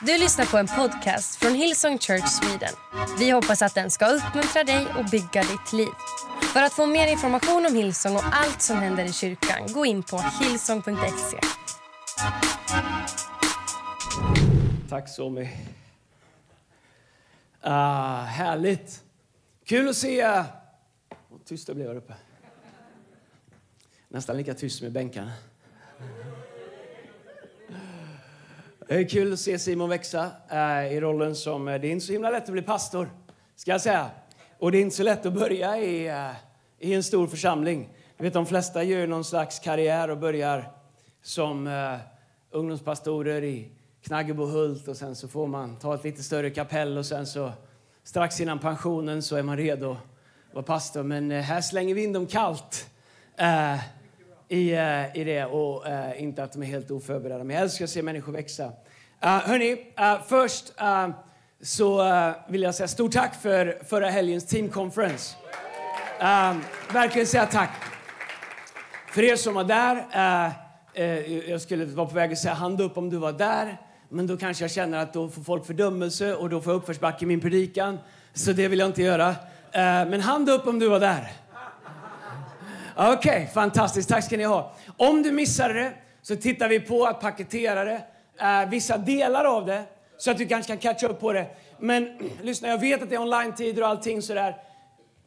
Du lyssnar på en podcast från Hillsong Church Sweden. Vi hoppas att den ska uppmuntra dig och bygga ditt liv. För att få mer information om Hillsong och allt som händer i kyrkan, gå in på hillsong.se. Tack så mycket. Ah, härligt. Kul att se... Vad tyst det blev här uppe. Nästan lika tyst som i bänkarna. Det är Eh, kul att se Simon växa eh, i rollen som... eh, Det är inte så himla lätt att bli pastor, ska jag säga. Och det är inte så lätt att börja i, eh, i en stor församling. Du vet, de flesta gör någon slags karriär och börjar som eh, ungdomspastorer i Knaggebohult och sen så får man ta ett lite större kapell och sen så strax innan pensionen så är man redo att vara pastor. Men eh, här slänger vi in dem kallt eh, i, eh, i det och eh, inte att de är helt oförberedda. Men jag älskar att se människor växa. Uh, hörni, först så vill jag säga stort tack för förra helgens team conference. Uh, verkligen säga tack. För er som var där, jag skulle vara på väg att säga hand upp om du var där. Men då kanske jag känner att då får folk fördömelse och då får jag uppförsbacke i min predikan. Så det vill jag inte göra. Men hand upp om du var där. Okej, okay, fantastiskt. Tack ska ni ha. Om du missade det så tittar vi på att paketera det, eh, vissa delar av det, så att du kanske kan catcha upp på det. Men lyssna, jag vet att det är online-tider och allting sådär.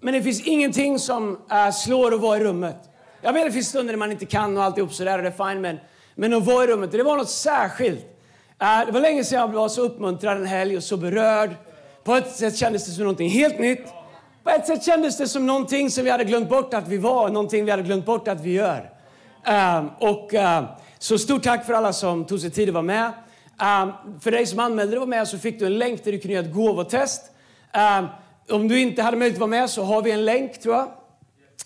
Men det finns ingenting som eh, slår att vara i rummet. Jag vet att det finns stunder när man inte kan och alltihop sådär och det är fine, men, men att vara i rummet, det var något särskilt. Eh, det var länge sedan jag var så uppmuntrad en helg och så berörd. På ett sätt kändes det som någonting helt nytt. På ett sätt kändes det som någonting som vi hade glömt bort att vi var, någonting vi hade glömt bort att vi gör. Um, och, uh, så stort tack för alla som tog sig tid att vara med. Um, för dig som anmälde dig att vara med så fick du en länk där du kunde göra ett gåvotest. Um, om du inte hade möjlighet att vara med så har vi en länk tror jag.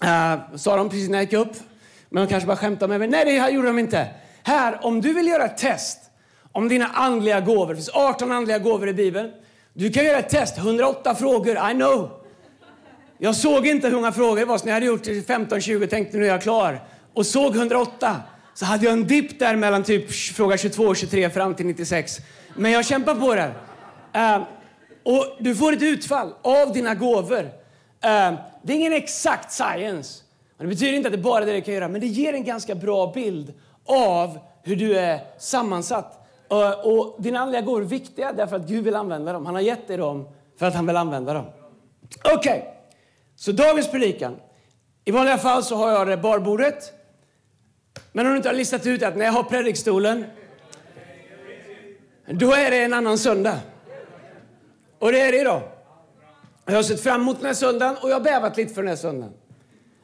Uh, sa de precis när jag gick upp. Men de kanske bara skämtade med mig. Nej, det här gjorde de inte. Här, om du vill göra ett test om dina andliga gåvor. Det finns 18 andliga gåvor i Bibeln. Du kan göra ett test. 108 frågor. I know. Jag såg inte hur många frågor det var, så när jag hade gjort 15-20 tänkte nu är jag klar. Och såg 108. Så hade jag en dipp där mellan typ fråga 22 och 23 fram till 96. Men jag kämpar på det. Uh, och du får ett utfall av dina gåvor. Uh, det är ingen exakt science. Och det betyder inte att det bara är det du kan göra, men det ger en ganska bra bild av hur du är sammansatt. Uh, och dina andliga gåvor är viktiga därför att Gud vill använda dem. Han har gett dig dem för att han vill använda dem. Okej, Okay så dagens predikan. I vanliga fall så har jag det barbordet. Men om du inte har listat ut att när jag har predikstolen, då är det en annan söndag. Och det är det idag. Jag har sett fram emot den här söndagen och jag har bävat lite för den här söndagen.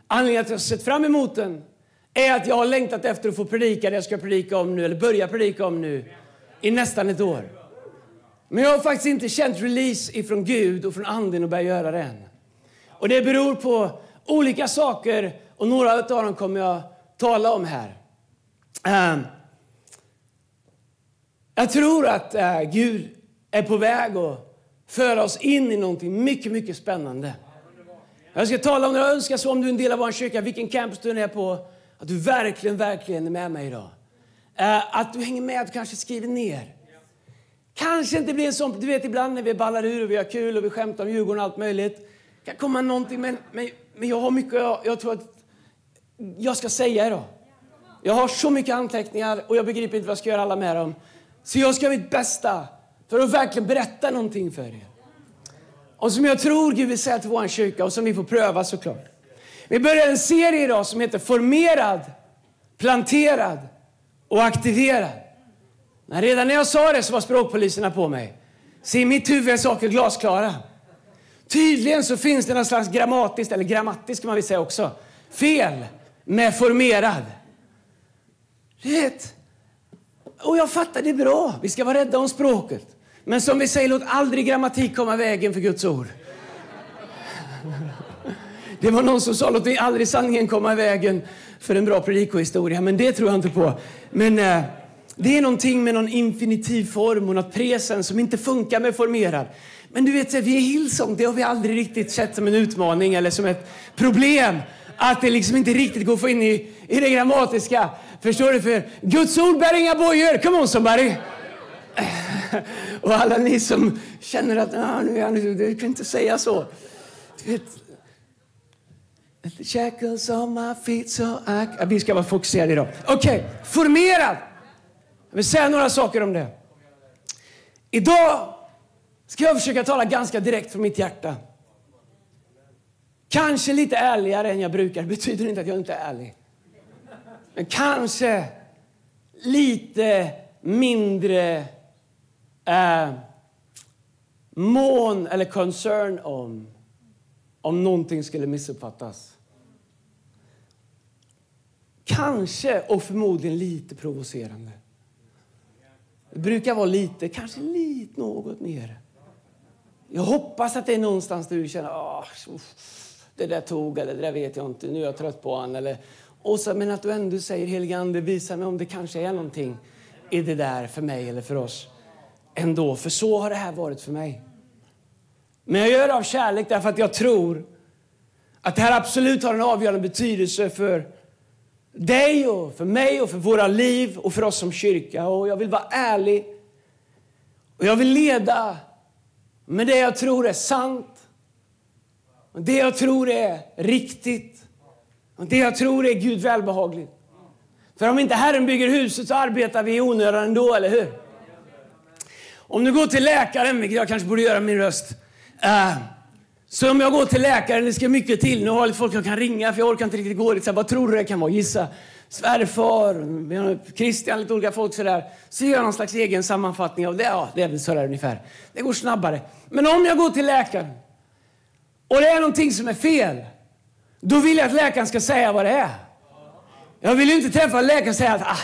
Anledningen till att jag har sett fram emot den är att jag har längtat efter att få predika det jag ska predika om nu, eller börja predika om nu, i nästan ett år. Men jag har faktiskt inte känt release ifrån Gud och från anden och börja göra det än. Och det beror på olika saker och några av dem kommer jag tala om här. Ehm, jag tror att eh, Gud är på väg att föra oss in i någonting mycket, mycket spännande. Jag ska tala om det. Jag önskar så om du är en del av vår kyrka, vilken campus du är på, att du verkligen, verkligen är med mig idag. Eh, att du hänger med, att du kanske skriver ner. Kanske inte blir en sån, du vet ibland när vi ballar ur och vi har kul och vi skämtar om Djurgården och allt möjligt. Kan komma någonting, men, men, men jag har mycket, jag, jag tror att jag ska säga idag. Jag har så mycket anteckningar och jag begriper inte vad jag ska göra alla med dem. Så jag ska göra mitt bästa för att verkligen berätta någonting för er. Och som jag tror Gud vill säga till vår kyrka och som vi får pröva såklart. Vi börjar en serie idag som heter Formerad, planterad och aktiverad. Men redan när jag sa det så var språkpoliserna på mig. Se, i mitt huvud är saker glasklara. Tydligen så finns det någon slags grammatiskt, eller grammatiskt kan man väl säga också, fel med formerad. Rätt. och jag fattar det är bra. Vi ska vara rädda om språket. Men som vi säger, låt aldrig grammatik komma vägen för Guds ord. Det var någon som sa, låt aldrig sanningen komma vägen för en bra predikohistoria. Men det tror jag inte på. Men eh, det är någonting med någon infinitiv form och något presens som inte funkar med formerad. Men du vet, vi är Hillsong, det har vi aldrig riktigt sett som en utmaning eller som ett problem. Att det liksom inte riktigt går att få in i, i det grammatiska. Förstår du? För Guds ord bär inga bojor. Come on somebody! och alla ni som känner att ah, nu är han, du kan inte säga så. Du vet, the shackles on my feet so I... Ja, Vi ska vara fokuserade idag. Okej, okay. formerad. Jag vill säga några saker om det. Idag ska jag försöka tala ganska direkt från mitt hjärta. Kanske lite ärligare än jag brukar. Det betyder inte att jag inte är ärlig. Men kanske lite mindre eh, mån eller concern om om någonting skulle missuppfattas. Kanske och förmodligen lite provocerande. Det brukar vara lite, kanske lite något mer. Jag hoppas att det är någonstans där du känner ah, att det där tog eller det där vet jag inte, nu är jag trött på han. Eller, och så, men att du ändå säger helige Ande, visa mig om det kanske är någonting i det där för mig eller för oss. Ändå, för så har det här varit för mig. Men jag gör det av kärlek därför att jag tror att det här absolut har en avgörande betydelse för dig och för mig och för våra liv och för oss som kyrka. Och jag vill vara ärlig. Och jag vill leda men det jag tror är sant. Det jag tror är riktigt. Det jag tror är Gud välbehagligt. För om inte Herren bygger huset så arbetar vi i onödan ändå, eller hur? Om du går till läkaren, vilket jag kanske borde göra min röst. Uh, så om jag går till läkaren, det ska mycket till. Nu har jag lite folk jag kan ringa för jag orkar inte riktigt gå dit. Vad tror du det kan vara? Gissa. Svärfar, Christian, lite olika folk sådär. Så gör jag någon slags egen sammanfattning av det. Ja, det är väl sådär ungefär. Det går snabbare. Men om jag går till läkaren och det är någonting som är fel, då vill jag att läkaren ska säga vad det är. Jag vill inte träffa en läkare och säga att ah,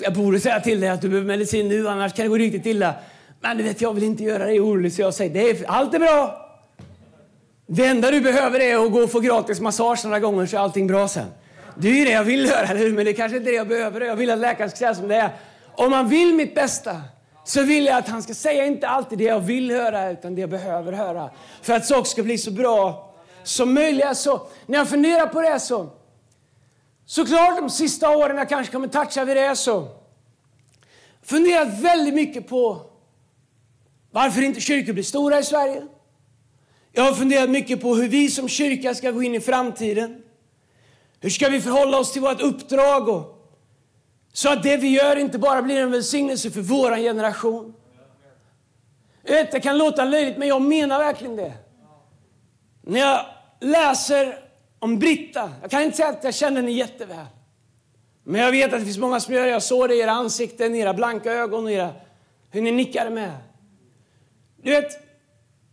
jag borde säga till dig att du behöver medicin nu, annars kan det gå riktigt illa. Men du vet, jag vill inte göra dig orolig, så jag säger det är, allt är bra. Det enda du behöver är att gå och få gratis massage några gånger så är allting bra sen. Det är ju det jag vill höra, eller hur? Men det är kanske inte är det jag behöver. Jag vill att läkaren ska säga som det är. Om man vill mitt bästa så vill jag att han ska säga inte alltid det jag vill höra utan det jag behöver höra. För att saker ska bli så bra som möjligt. Så när jag funderar på det alltså, så Såklart de sista åren jag kanske kommer toucha vid det så funderat väldigt mycket på varför inte kyrkor blir stora i Sverige. Jag har funderat mycket på hur vi som kyrka ska gå in i framtiden. Hur ska vi förhålla oss till vårt uppdrag? Och, så att det vi gör inte bara blir en välsignelse för vår generation. vet, det kan låta löjligt, men jag menar verkligen det. När jag läser om Britta, jag kan inte säga att jag känner henne jätteväl. Men jag vet att det finns många som gör det. Jag såg det i era ansikten, i era blanka ögon och era, hur ni nickade med. Du vet,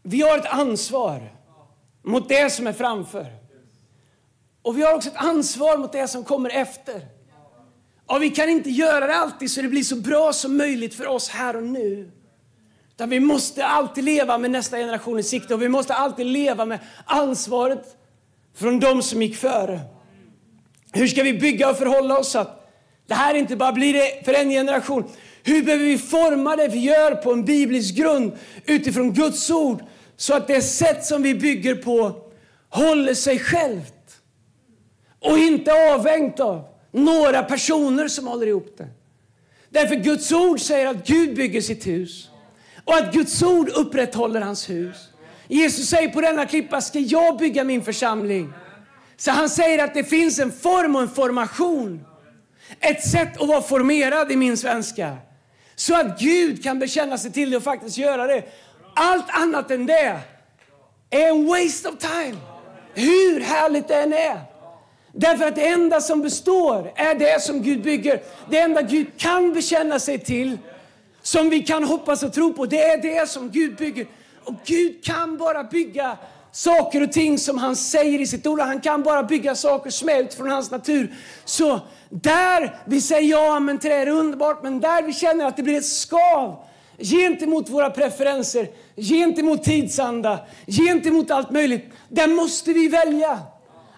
vi har ett ansvar mot det som är framför. Och vi har också ett ansvar mot det som kommer efter. Och vi kan inte göra det alltid så det blir så bra som möjligt för oss här och nu. Utan vi måste alltid leva med nästa generation i sikte och vi måste alltid leva med ansvaret från de som gick före. Hur ska vi bygga och förhålla oss så att det här inte bara blir det för en generation. Hur behöver vi forma det vi gör på en biblisk grund utifrån Guds ord så att det sätt som vi bygger på håller sig självt och inte avhängt av några personer som håller ihop det. Därför Guds ord säger att Gud bygger sitt hus och att Guds ord upprätthåller hans hus. Jesus säger på denna klippa ska jag bygga min församling. Så han säger att det finns en form och en formation. Ett sätt att vara formerad i min svenska. Så att Gud kan bekänna sig till det och faktiskt göra det. Allt annat än det är en waste of time. Hur härligt det än är. Därför att det enda som består är det som Gud bygger. Det enda Gud kan bekänna sig till, som vi kan hoppas och tro på, det är det som Gud bygger. Och Gud kan bara bygga saker och ting som han säger i sitt ord. Han kan bara bygga saker som är utifrån hans natur. Så där vi säger ja men till det är underbart, men där vi känner att det blir ett skav gentemot våra preferenser, gentemot tidsanda, gentemot allt möjligt. Där måste vi välja.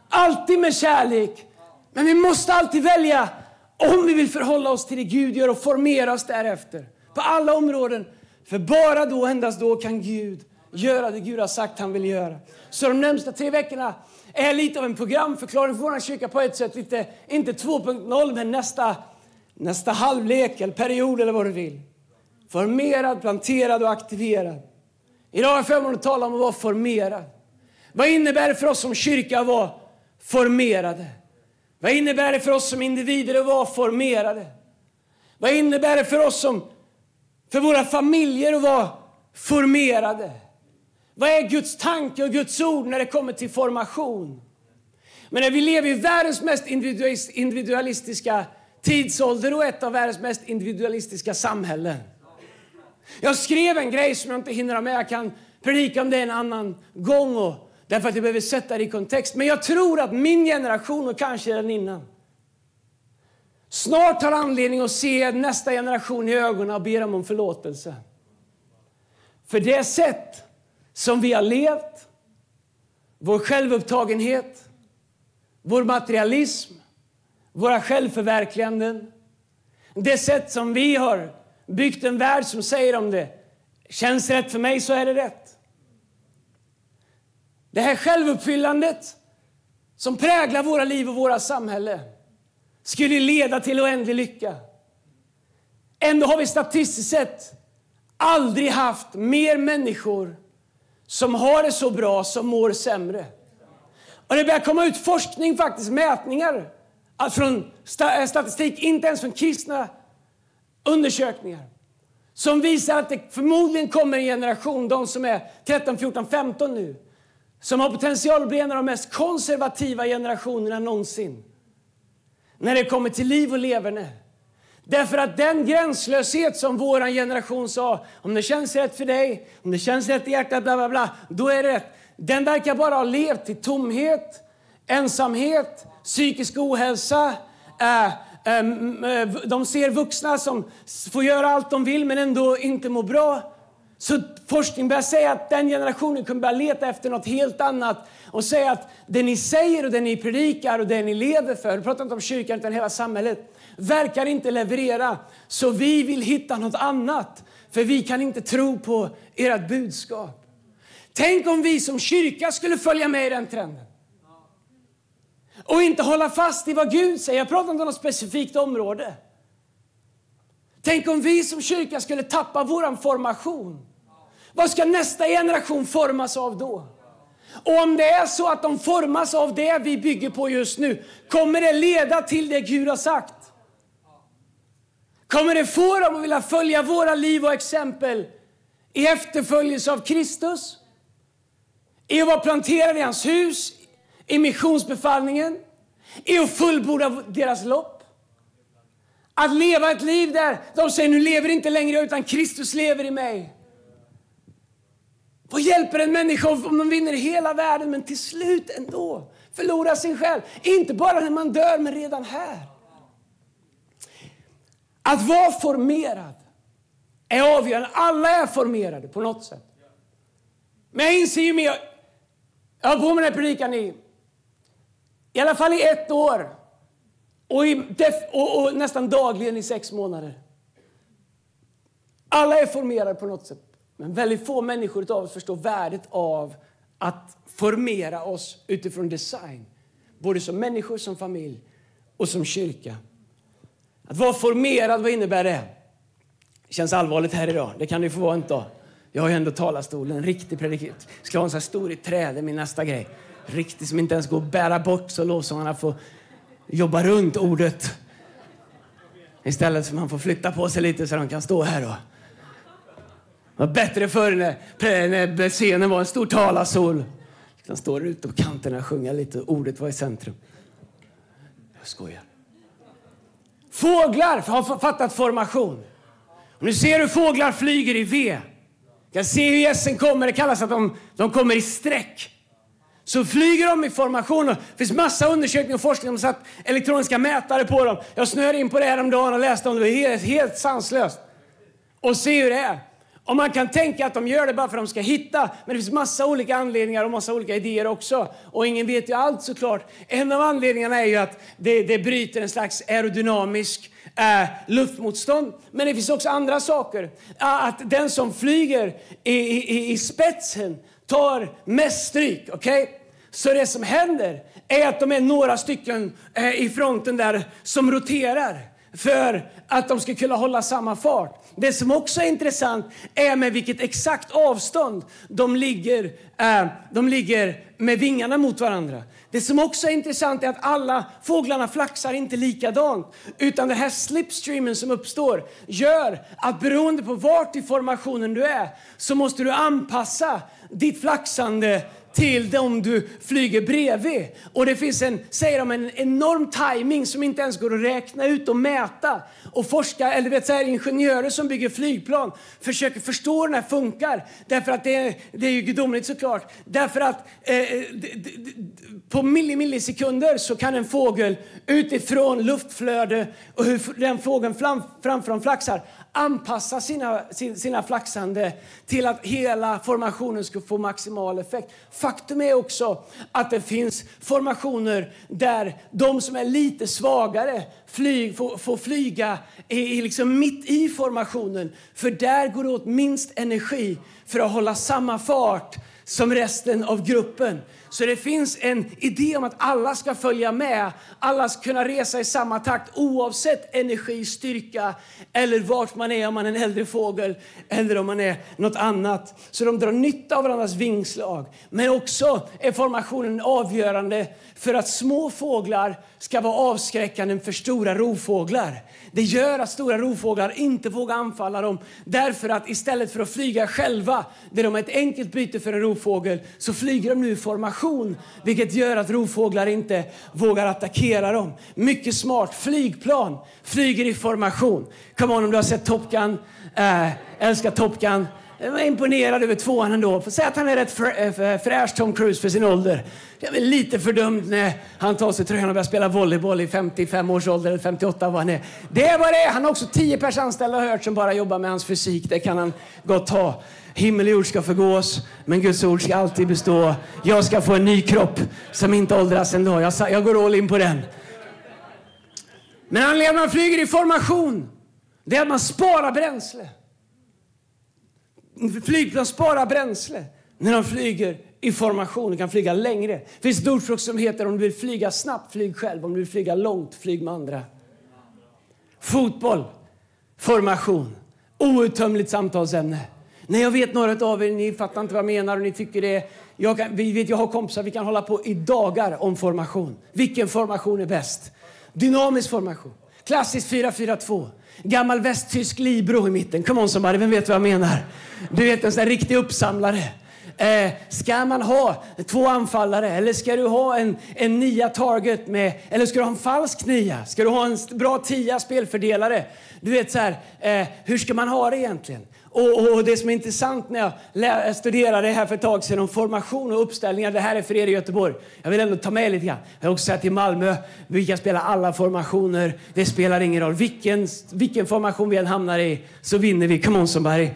Alltid med kärlek. Men vi måste alltid välja om vi vill förhålla oss till det Gud gör och formera oss därefter. På alla områden. För bara då, endast då kan Gud göra det Gud har sagt han vill göra. Så de närmsta tre veckorna är lite av en programförklaring för vår kyrka på ett sätt. Lite, inte 2.0 men nästa, nästa halvlek eller period eller vad du vill. Formerad, planterad och aktiverad. Idag har jag förmånen att tala om att vara formerad. Vad innebär det för oss som kyrka att vara formerade? Vad innebär det för oss som individer att vara formerade? Vad innebär det för oss som, för våra familjer att vara formerade? Vad är Guds tanke och Guds ord när det kommer till formation? Men när vi lever i världens mest individualistiska tidsålder och ett av världens mest individualistiska samhällen. Jag skrev en grej som jag inte hinner med. Jag kan predika om det en annan gång. Och, därför att jag behöver sätta det i kontext. Men jag tror att min generation och kanske den innan snart har anledning att se nästa generation i ögonen och be dem om förlåtelse. För det sätt som vi har levt, vår självupptagenhet, vår materialism, våra självförverkliganden. Det sätt som vi har byggt en värld som säger om det känns rätt för mig så är det rätt. Det här självuppfyllandet som präglar våra liv och våra samhälle skulle leda till oändlig lycka. Ändå har vi statistiskt sett aldrig haft mer människor som har det så bra som mår sämre. Och det börjar komma ut forskning, faktiskt mätningar att från eh, statistik, inte ens från kristna undersökningar som visar att det förmodligen kommer en generation, de som är 13, 14, 15 nu som har potential att bli en av de mest konservativa generationerna någonsin när det kommer till liv och leverne. Därför att den gränslöshet som vår generation sa, om det känns rätt för dig, om det känns rätt i hjärtat, bla bla bla, då är det rätt. Den verkar bara ha levt i tomhet, ensamhet, psykisk ohälsa. Äh, äh, de ser vuxna som får göra allt de vill men ändå inte mår bra. Så forskning börjar säga att den generationen kommer börja leta efter något helt annat och säga att det ni säger och det ni predikar och det ni lever för, jag pratar inte om kyrkan utan hela samhället, verkar inte leverera. Så vi vill hitta något annat, för vi kan inte tro på ert budskap. Tänk om vi som kyrka skulle följa med i den trenden. Och inte hålla fast i vad Gud säger. Jag pratar inte om något specifikt område. Tänk om vi som kyrka skulle tappa vår formation. Vad ska nästa generation formas av då? Och om det är så att de formas av det vi bygger på just nu, kommer det leda till det Gud har sagt? Kommer det få dem att vilja följa våra liv och exempel i efterföljelse av Kristus? I att vara planterade i hans hus, i missionsbefallningen, i att fullborda deras lopp. Att leva ett liv där de säger nu lever inte längre jag utan Kristus lever i mig. Vad hjälper en människa om de vinner hela världen men till slut ändå förlorar sin själ? Inte bara när man dör, men redan här. Att vara formerad är avgörande. Alla är formerade på något sätt. Men jag inser ju mer... Jag har på med den här predikan i, i alla fall i ett år. Och, i, och, och nästan dagligen i sex månader. Alla är formerade på något sätt. Men väldigt få människor av oss förstår värdet av att formera oss utifrån design. Både som människor, som familj och som kyrka. Att vara formerad, vad innebär det? Det känns allvarligt här idag. Det kan det få vara en dag. Jag har ju ändå talarstolen, en riktig predikant. Ska ha en sån här stor i trä, det är min nästa grej. Riktig som inte ens går att bära bort så lovsångarna får jobba runt ordet. Istället för att man får flytta på sig lite så de kan stå här och det var bättre förr när, när scenen var en stor talarstol. Han står ute på kanterna och sjunger lite. Ordet var i centrum. Jag skojar. Fåglar har fattat formation. Och nu ser du fåglar flyger i V. Du kan se hur gässen kommer. Det kallas att de, de kommer i sträck. Så flyger de i formation. Det finns massa undersökningar och forskning. De satt elektroniska mätare på dem. Jag snöade in på det häromdagen och läste om det. Det var helt, helt sanslöst. Och se hur det är. Och man kan tänka att de gör det bara för att de ska hitta, men det finns massa olika anledningar och massa olika idéer också. Och ingen vet ju allt såklart. En av anledningarna är ju att det, det bryter en slags aerodynamisk äh, luftmotstånd. Men det finns också andra saker. Att den som flyger i, i, i spetsen tar mest stryk. Okay? Så det som händer är att de är några stycken äh, i fronten där som roterar för att de ska kunna hålla samma fart. Det som också är intressant är med vilket exakt avstånd de ligger, eh, de ligger med vingarna mot varandra. Det som också är intressant är att alla fåglarna flaxar inte likadant. Utan den här slipstreamen som uppstår gör att beroende på vart i formationen du är så måste du anpassa ditt flaxande till dem du flyger bredvid. Och det finns en, säger de, en enorm timing som inte ens går att räkna ut och mäta. Och forskare, eller vet, så här, ingenjörer som bygger flygplan försöker förstå hur den här funkar. Därför att det är, det är ju gudomligt såklart. Därför att eh, eh på millisekunder så kan en fågel utifrån luftflöde och hur den fågeln fram, framför dem flaxar anpassa sina, sina flaxande till att hela formationen ska få maximal effekt. Faktum är också att det finns formationer där de som är lite svagare flyg, får, får flyga i, liksom mitt i formationen. För där går det åt minst energi för att hålla samma fart som resten av gruppen. Så det finns en idé om att alla ska följa med. Alla ska kunna resa i samma takt oavsett energi, styrka eller vart man är, om man är en äldre fågel eller om man är något annat. Så de drar nytta av varandras vingslag. Men också är formationen avgörande för att små fåglar ska vara avskräckande för stora rovfåglar. Det gör att stora rovfåglar inte vågar anfalla dem därför att istället för att flyga själva, där de är ett enkelt byte för en rovfågel, så flyger de nu i formation, vegetation vilket gör att rovfåglar inte vågar attackera dem. Mycket smart. Flygplan flyger i formation. Come on om du har sett Top Gun, äh, älskar Top Gun. Jag var imponerad över tvåan ändå. Får säga att han är rätt frä, eh, fräsch Tom Cruise för sin ålder. Jag är lite fördömd när han tar sig tröjan och börjar spela volleyboll i 55 års ålder, eller 58 vad han är. Det var det. Han har också 10 pers anställda hört som bara jobbar med hans fysik. Det kan han gott ha. Himmel och jord ska förgås, men Guds ord ska alltid bestå. Jag ska få en ny kropp som inte åldras en dag. Jag, jag går all in på den. Men anledningen att man flyger i formation, det är att man sparar bränsle. Flygplan sparar bränsle när de flyger i formation och kan flyga längre. Det finns ett ordspråk som heter om du vill flyga snabbt, flyg själv. Om du vill flyga långt, flyg med andra. Fotboll, formation, outtömligt samtalsämne. Nej, jag vet några av er, ni fattar inte vad jag menar och ni tycker det. Jag, kan, vi vet, jag har kompisar, vi kan hålla på i dagar om formation. Vilken formation är bäst? Dynamisk formation. Klassisk 4-4-2. Gammal västtysk libero i mitten. Come on somebody, vem vet vad jag menar? Du vet en sån där riktig uppsamlare. Eh, ska man ha två anfallare eller ska du ha en, en nia target med, eller ska du ha en falsk nia? Ska du ha en bra tia spelfördelare? Du vet så här, eh, hur ska man ha det egentligen? Och, och, det som är intressant när jag studerade det här för ett tag sedan om formation och uppställningar, det här är för er i Göteborg. Jag vill ändå ta med lite grann. Jag vill också säga till Malmö, vi kan spela alla formationer. Det spelar ingen roll. Vilken, vilken formation vi än hamnar i så vinner vi. Come on somebody.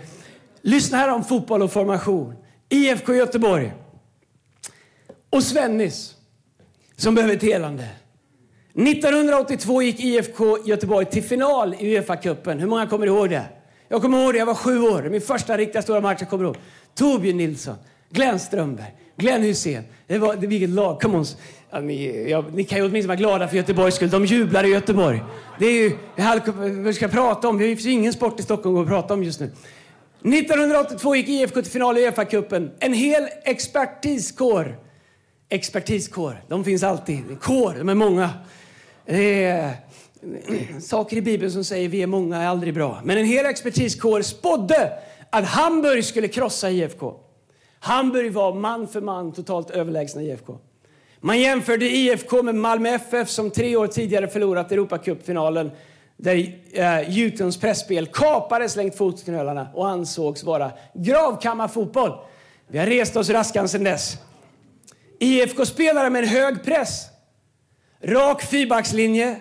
Lyssna här om fotboll och formation. IFK Göteborg och Svennis som behöver ett helande. 1982 gick IFK Göteborg till final i Uefa-cupen. Hur många kommer ihåg det? Jag kommer ihåg det, jag var sju år. Min första riktiga stora match jag kommer ihåg. Torbjörn Nilsson, Glenn Strömberg, Glenn Hussein. Det var, det, vilket lag. Come on. Ja, ni, ja, ni kan ju åtminstone vara glada för Göteborgs skull. De jublar i Göteborg. Det är ju, vi ska prata om, det finns ju ingen sport i Stockholm att prata om just nu. 1982 gick IFK till final i Uefa-cupen. En hel expertiskår. Expertiskår, de finns alltid. Kår, de är många. Det är saker i Bibeln som säger vi är många är aldrig bra. Men en hel expertiskår spådde att Hamburg skulle krossa IFK. Hamburg var man för man totalt överlägsna IFK. Man jämförde IFK med Malmö FF som tre år tidigare förlorat Europacupfinalen där eh, Jutons pressspel kapades längs fotknölarna och ansågs vara gravkammarfotboll. Vi har rest oss raskan sedan dess. IFK spelade med en hög press, rak fyrbackslinje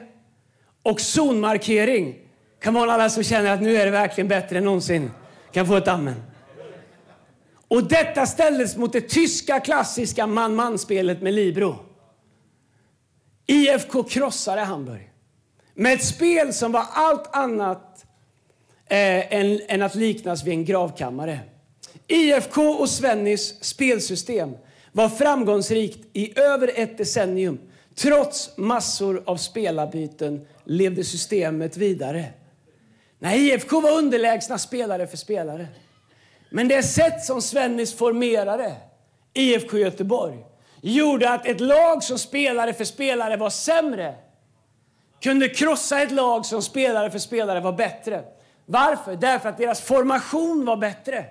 och zonmarkering. Kan vara alla som känner att nu är det verkligen bättre än någonsin kan få ett amen. Och detta ställdes mot det tyska klassiska man-man-spelet med Libro. IFK krossade Hamburg med ett spel som var allt annat eh, än, än att liknas vid en gravkammare. IFK och Svennis spelsystem var framgångsrikt i över ett decennium trots massor av spelarbyten levde systemet vidare. Nej, IFK var underlägsna spelare för spelare. Men det sätt som Svennis formerade IFK Göteborg gjorde att ett lag som spelare för spelare var sämre kunde krossa ett lag som spelare för spelare var bättre. Varför? Därför att deras formation var bättre.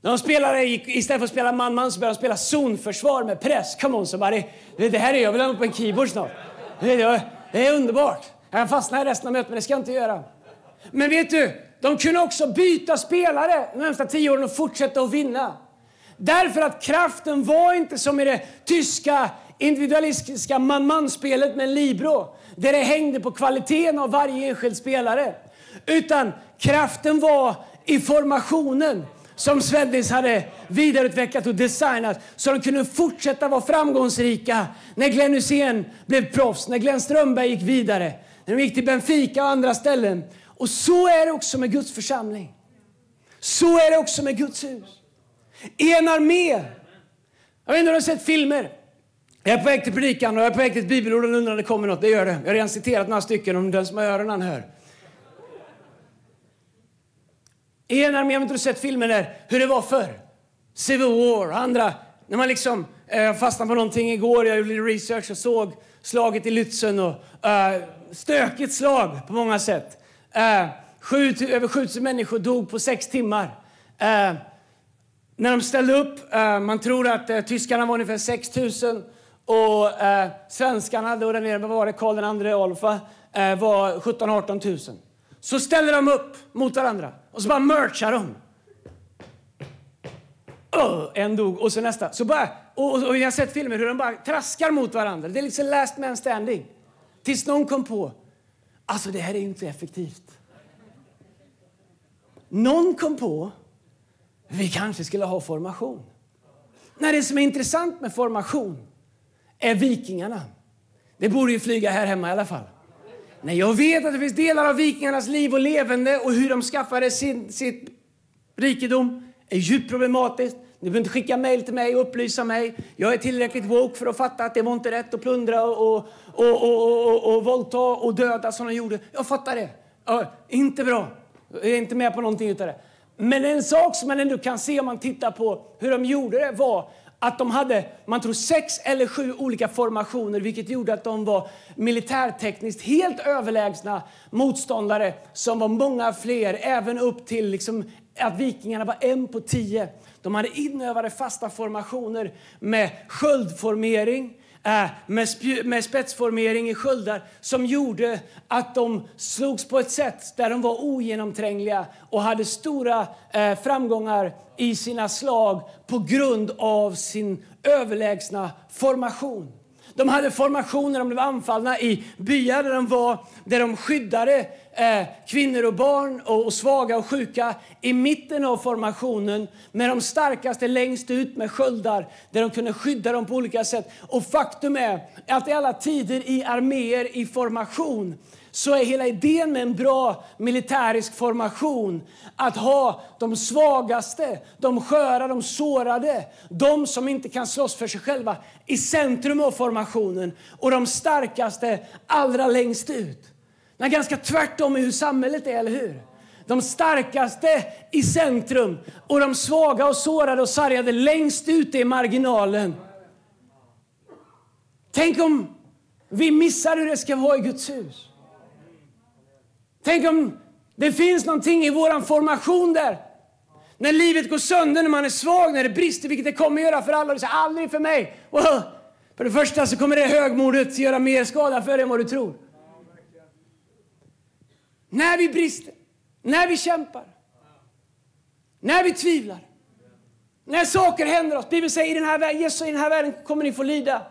De spelare gick, istället för att spela man-man så började de spela zonförsvar med press. Come on somebody. Det, här är jag vill ha på en keyboard snart. Det är underbart. Jag kan fastna i resten av mötet men det ska jag inte göra. Men vet du, de kunde också byta spelare de närmsta tio åren och fortsätta att vinna. Därför att kraften var inte som i det tyska individualistiska man-man-spelet med en libero där det hängde på kvaliteten av varje enskild spelare. Utan kraften var i formationen som Svennis hade vidareutvecklat och designat så de kunde fortsätta vara framgångsrika när Glenn Hysén blev proffs, när Glenn Strömberg gick vidare, när de gick till Benfica och andra ställen. Och så är det också med Guds församling. Så är det också med Guds hus. En armé. Jag vet inte om du har sett filmer. Jag är på väg till predikan och jag är på väg till ett bibelord och undrar om det kommer något. Det gör det. Jag har redan citerat några stycken om den som har öronen hör. En armé, jag vet inte du sett filmen där, hur det var förr. Civil War och andra. När man liksom eh, jag fastnade på någonting igår, jag gjorde research och såg slaget i Lützen och eh, stökigt slag på många sätt. Eh, sju, över 7000 människor dog på sex timmar. Eh, när de ställde upp, eh, man tror att eh, tyskarna var ungefär 6000 och eh, svenskarna, då där nere, var det, Karl II Adolf, eh, var 17 18 000. Så ställer de upp mot varandra och så bara merchar de. Oh, en dog och så nästa. Så bara, och, och, och jag har sett filmer hur de bara traskar mot varandra. Det är liksom last man standing. Tills någon kom på, alltså det här är inte effektivt. Någon kom på, vi kanske skulle ha formation. När det som är intressant med formation är vikingarna. Det borde ju flyga här hemma i alla fall. Nej, jag vet att det finns delar av vikingarnas liv och levande och hur de skaffade sin, sitt rikedom är djupt problematiskt. Ni behöver inte skicka mejl till mig och upplysa mig. Jag är tillräckligt woke för att fatta att det var inte rätt att plundra och, och, och, och, och, och våldta och döda som de gjorde. Jag fattar det. Ja, inte bra. Jag är inte med på någonting utav det. Men en sak som man ändå kan se om man tittar på hur de gjorde det var att de hade man tror sex eller sju olika formationer vilket gjorde att de var militärtekniskt helt överlägsna motståndare som var många fler, även upp till liksom att vikingarna var en på tio. De hade inövade fasta formationer med sköldformering, äh, med, med spetsformering i sköldar som gjorde att de slogs på ett sätt där de var ogenomträngliga och hade stora eh, framgångar i sina slag på grund av sin överlägsna formation. De hade formationer när de blev anfallna i byar där de var, där de skyddade eh, kvinnor och barn och, och, svaga och sjuka i mitten av formationen med de starkaste längst ut med sköldar där de kunde skydda dem på olika sätt. Och faktum är att i alla tider i arméer i formation så är hela idén med en bra militärisk formation att ha de svagaste, de sköra, de sårade, de som inte kan slåss för sig själva i centrum av formationen och de starkaste allra längst ut. Det ganska tvärtom i hur samhället är, eller hur? De starkaste i centrum och de svaga och sårade och sargade längst ute i marginalen. Tänk om vi missar hur det ska vara i Guds hus. Tänk om det finns någonting i vår formation där. När livet går sönder, när man är svag, när det brister, vilket det kommer göra för alla. Du säger aldrig för mig. Wow. för det första så kommer det högmodet göra mer skada för dig än vad du tror. När vi brister, när vi kämpar, när vi tvivlar, när saker händer oss. Bibeln säger i den här världen, Jesus, i den här världen kommer ni få lida.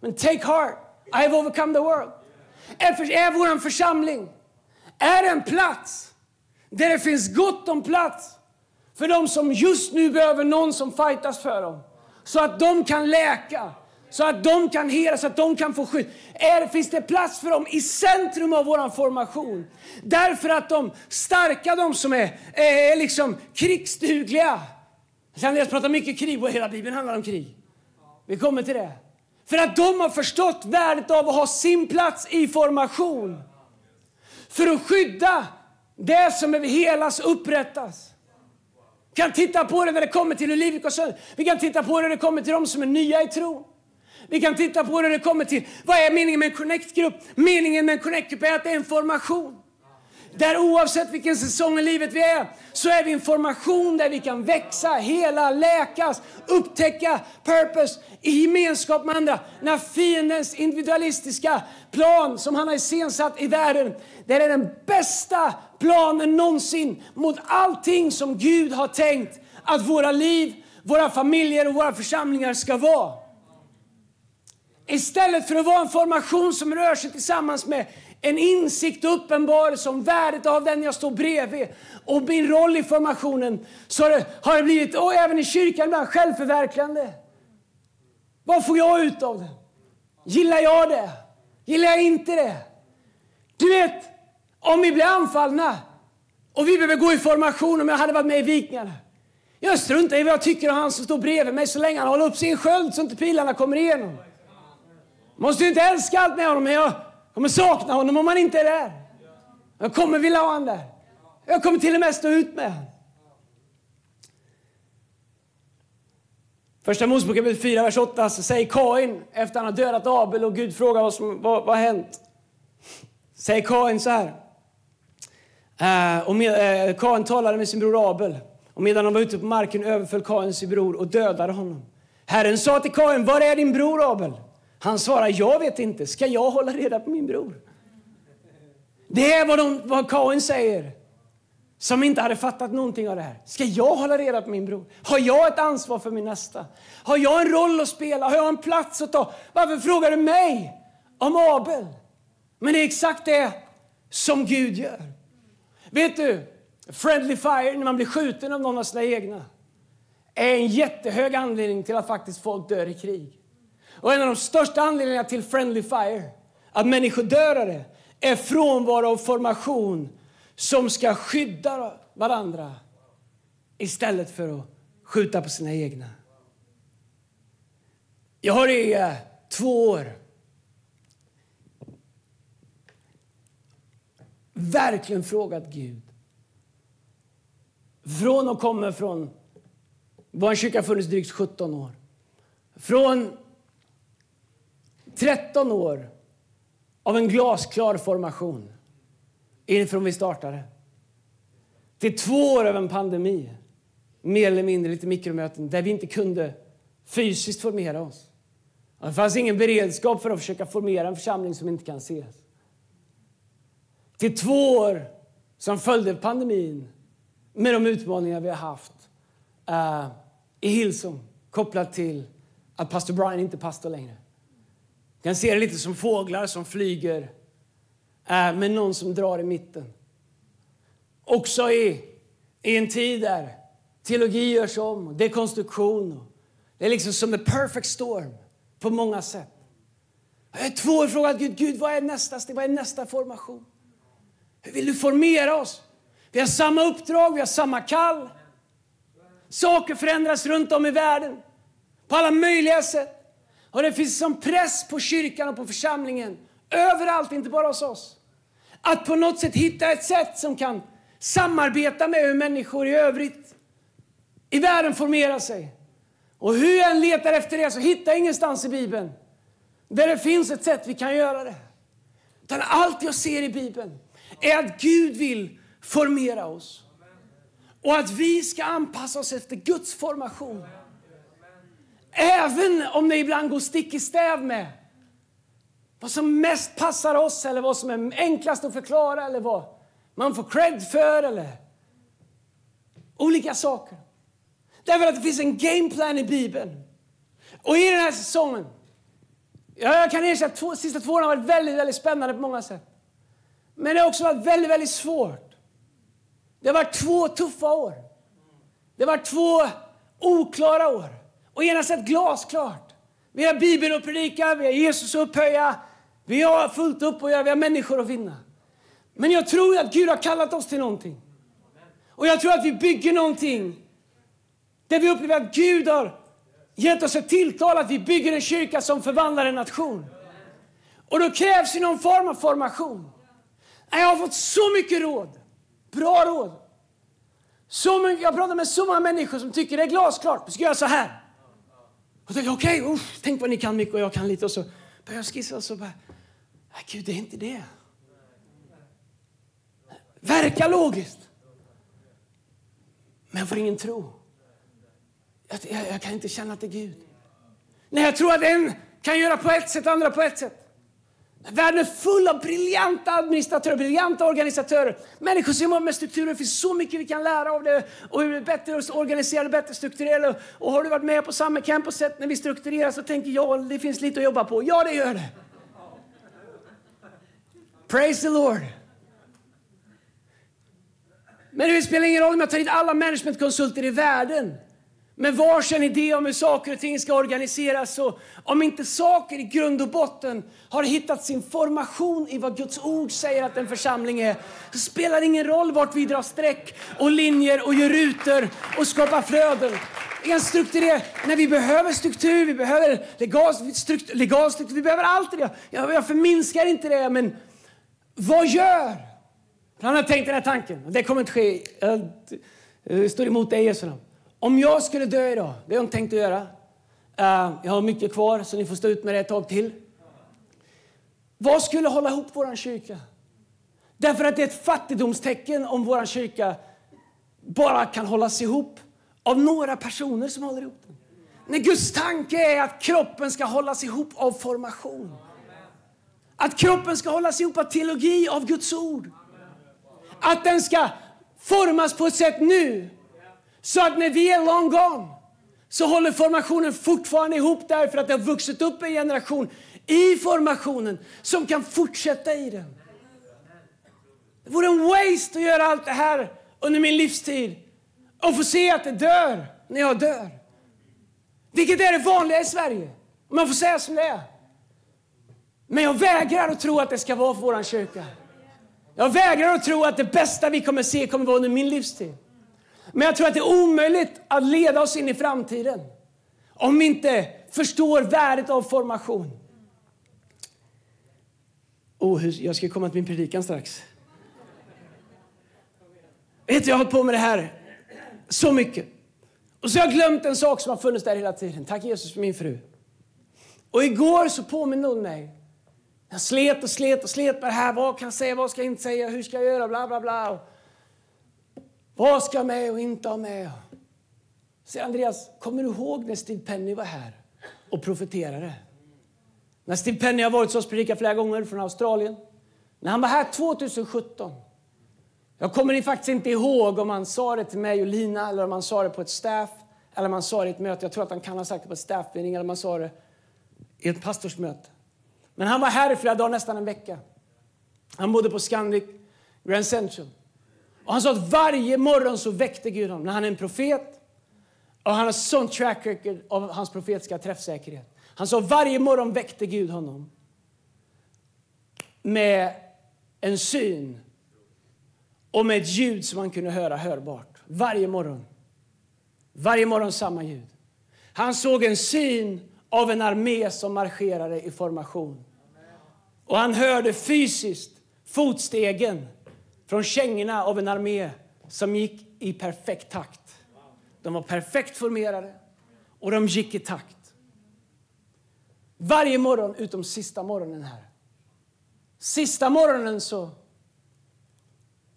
Men take heart, I have overcome the world. Är, är vår församling är en plats där det finns gott om plats för de som just nu behöver någon som fightas för dem. Så att de kan läka, så att de kan hela, så att de kan få skydd. Är, finns det plats för dem i centrum av vår formation? Därför att de starka, de som är, är liksom krigsdugliga. Alltså, Andreas pratar mycket krig och hela Bibeln handlar om krig. Vi kommer till det. För att de har förstått värdet av att ha sin plats i formation. för att skydda det som behöver helas och upprättas. Vi kan titta på det när det kommer till hur livet går sönder. Vi kan titta på det när det kommer till de som är nya i tron. Vi kan titta på det det kommer till vad är meningen med en connect-grupp? Meningen med en connect-grupp är att det är en formation. Där oavsett vilken säsong i livet vi är så är vi en formation där vi kan växa, hela, läkas, upptäcka purpose i gemenskap med andra. När fiendens individualistiska plan som han har iscensatt i världen, det är den bästa planen någonsin mot allting som Gud har tänkt att våra liv, våra familjer och våra församlingar ska vara. Istället för att vara en formation som rör sig tillsammans med en insikt och uppenbarelse om värdet av den jag står bredvid och min roll i formationen så har det, blivit, och även i kyrkan ibland, självförverkligande. Vad får jag ut av det? Gillar jag det? Gillar jag inte det? Du vet, om vi blir anfallna och vi behöver gå i formation om jag hade varit med i Vikingarna. Jag struntar i vad jag tycker om han som står bredvid mig så länge han håller upp sin sköld så inte pilarna kommer igenom. Måste ju inte älska allt med honom, men jag kommer sakna honom om han inte är där. Jag kommer vilja ha honom där. Jag kommer till och med stå ut med honom. Första Mosebok 4, vers 8 så säger Kain efter att han har dödat Abel och Gud frågar vad som vad, vad har hänt. Säger Kain så här. Eh, och med, eh, Kain talade med sin bror Abel och medan de var ute på marken överföll Kain sin bror och dödade honom. Herren sa till Kain, var är din bror Abel? Han svarar, jag vet inte. Ska jag hålla reda på min bror? Det är vad, de, vad Kain säger, som inte hade fattat någonting av det här. Ska jag hålla reda på min bror? Har jag ett ansvar för min nästa? Har jag en roll att spela? Har jag en plats att ta? Varför frågar du mig om Abel? Men det är exakt det som Gud gör. Vet du, friendly fire, när man blir skjuten av någon av sina egna, är en jättehög anledning till att faktiskt folk dör i krig. Och en av de största anledningarna till friendly fire, att människor dör av det, är frånvaro av formation som ska skydda varandra istället för att skjuta på sina egna. Jag har i eh, två år verkligen frågat Gud. Från och kommer från, vår kyrka har funnits drygt 17 år. Från 13 år av en glasklar formation inifrån vi startade. Till två år av en pandemi, mer eller mindre lite mikromöten, där vi inte kunde fysiskt formera oss. Det fanns ingen beredskap för att försöka formera en församling som inte kan ses. Till två år som följde pandemin med de utmaningar vi har haft uh, i Hillsong kopplat till att pastor Brian inte är pastor längre kan se det lite som fåglar som flyger äh, med någon som drar i mitten. Också i, i en tid där teologi görs om, och dekonstruktion. Och det är liksom som the perfect storm på många sätt. Jag har två år frågat Gud, Gud vad är nästa steg, vad är nästa formation? Hur vill du formera oss? Vi har samma uppdrag, vi har samma kall. Saker förändras runt om i världen på alla möjliga sätt. Och det finns som press på kyrkan och på församlingen, överallt, inte bara hos oss. Att på något sätt hitta ett sätt som kan samarbeta med hur människor i övrigt i världen formerar sig. Och hur jag än letar efter det så hittar jag ingenstans i Bibeln där det finns ett sätt vi kan göra det. Utan allt jag ser i Bibeln är att Gud vill formera oss. Och att vi ska anpassa oss efter Guds formation. Även om det ibland går stick i stäv med vad som mest passar oss eller vad som är enklast att förklara eller vad man får cred för eller olika saker. Därför att det finns en gameplan i Bibeln. Och i den här säsongen, jag kan erkänna att de sista två åren har varit väldigt, väldigt spännande på många sätt. Men det har också varit väldigt, väldigt svårt. Det har varit två tuffa år. Det har varit två oklara år och genast glasklart. Vi har Bibeln att predika, vi har Jesus att upphöja, vi har fullt upp och göra, vi har människor att vinna. Men jag tror att Gud har kallat oss till någonting. Och jag tror att vi bygger någonting där vi upplever att Gud har gett oss ett tilltal att vi bygger en kyrka som förvandlar en nation. Och då krävs ju någon form av formation. Jag har fått så mycket råd. Bra råd. Så mycket, jag pratar med så många människor som tycker det är glasklart. Vi ska göra så här. Och tänkte okej, okay, tänk vad ni kan mycket och jag kan lite. Och så började jag skissa och så bara, nej gud det är inte det. Verkar logiskt. Men jag får ingen tro. Jag, jag, jag, kan inte känna att det är Gud. Nej, jag tror att en kan göra på ett sätt, andra på ett sätt. Världen är full av briljanta administratörer, briljanta organisatörer. Människor som jobbar med strukturer. Det finns så mycket vi kan lära av det. Och hur vi är bättre organiserade, bättre strukturerade. Och har du varit med på samma camp och sett när vi strukturerar så tänker jag det finns lite att jobba på. Ja, det gör det. Praise the Lord. Men det spelar ingen roll om jag tar hit alla managementkonsulter i världen med varsin idé om hur saker och ting ska organiseras. och om inte saker i grund och botten har hittat sin formation i vad Guds ord säger att en församling är, så spelar det ingen roll vart vi drar streck och linjer och gör rutor och skapar flöden. En struktur när vi behöver struktur, vi behöver legal struktur, legal struktur vi behöver allt det. Jag, jag förminskar inte det, men vad gör? Han har tänkt den här tanken, det kommer inte ske. Jag eh, står emot dig Jesu namn. Om jag skulle dö idag, det har jag tänkt att göra. Eh, jag har mycket kvar, så ni får stå ut med det ett tag till. Vad skulle hålla ihop vår kyrka? Därför att det är ett fattigdomstecken om vår kyrka bara kan hållas ihop av några personer som håller ihop den. När Guds tanke är att kroppen ska hållas ihop av formation. Att kroppen ska hållas ihop av teologi, av Guds ord. Att den ska formas på ett sätt nu så att när vi är long gone så håller formationen fortfarande ihop därför att det har vuxit upp en generation i formationen som kan fortsätta i den. Det vore en waste att göra allt det här under min livstid och få se att det dör när jag dör. Vilket är det vanliga i Sverige, om man får säga som det är. Men jag vägrar att tro att det ska vara för vår kyrka. Jag vägrar att tro att det bästa vi kommer se kommer vara under min livstid. Men jag tror att det är omöjligt att leda oss in i framtiden om vi inte förstår värdet av formation. Oh, jag ska komma till min predikan strax. Vet du, jag har hållit på med det här så mycket. Och så har jag glömt en sak som har funnits där hela tiden. Tack Jesus för min fru. Och igår så påminner hon mig. Jag slet och slet och slet med det här. Vad kan jag säga, vad ska jag inte säga, hur ska jag göra, bla bla bla. Vad ska jag med och inte ha med? Säger Andreas, kommer du ihåg när Steve Penny var här och profeterade? När Steve Penny har varit så predikat flera gånger från Australien. När han var här 2017. Jag kommer faktiskt inte ihåg om han sa det till mig och Lina eller om han sa det på ett staff eller om han sa det i ett möte. Jag tror att han kan ha sagt det på ett staffmeeting eller om han sa det i ett pastorsmöte. Men han var här i flera dagar, nästan en vecka. Han bodde på Scandic Grand Central. Och han sa att varje morgon så väckte Gud honom. När han är en profet och han har sån track record av hans profetiska träffsäkerhet. Han sa att varje morgon väckte Gud honom med en syn och med ett ljud som han kunde höra hörbart. Varje morgon. Varje morgon samma ljud. Han såg en syn av en armé som marscherade i formation. Och han hörde fysiskt fotstegen från kängorna av en armé som gick i perfekt takt. De var perfekt formerade och de gick i takt. Varje morgon utom sista morgonen här. Sista morgonen så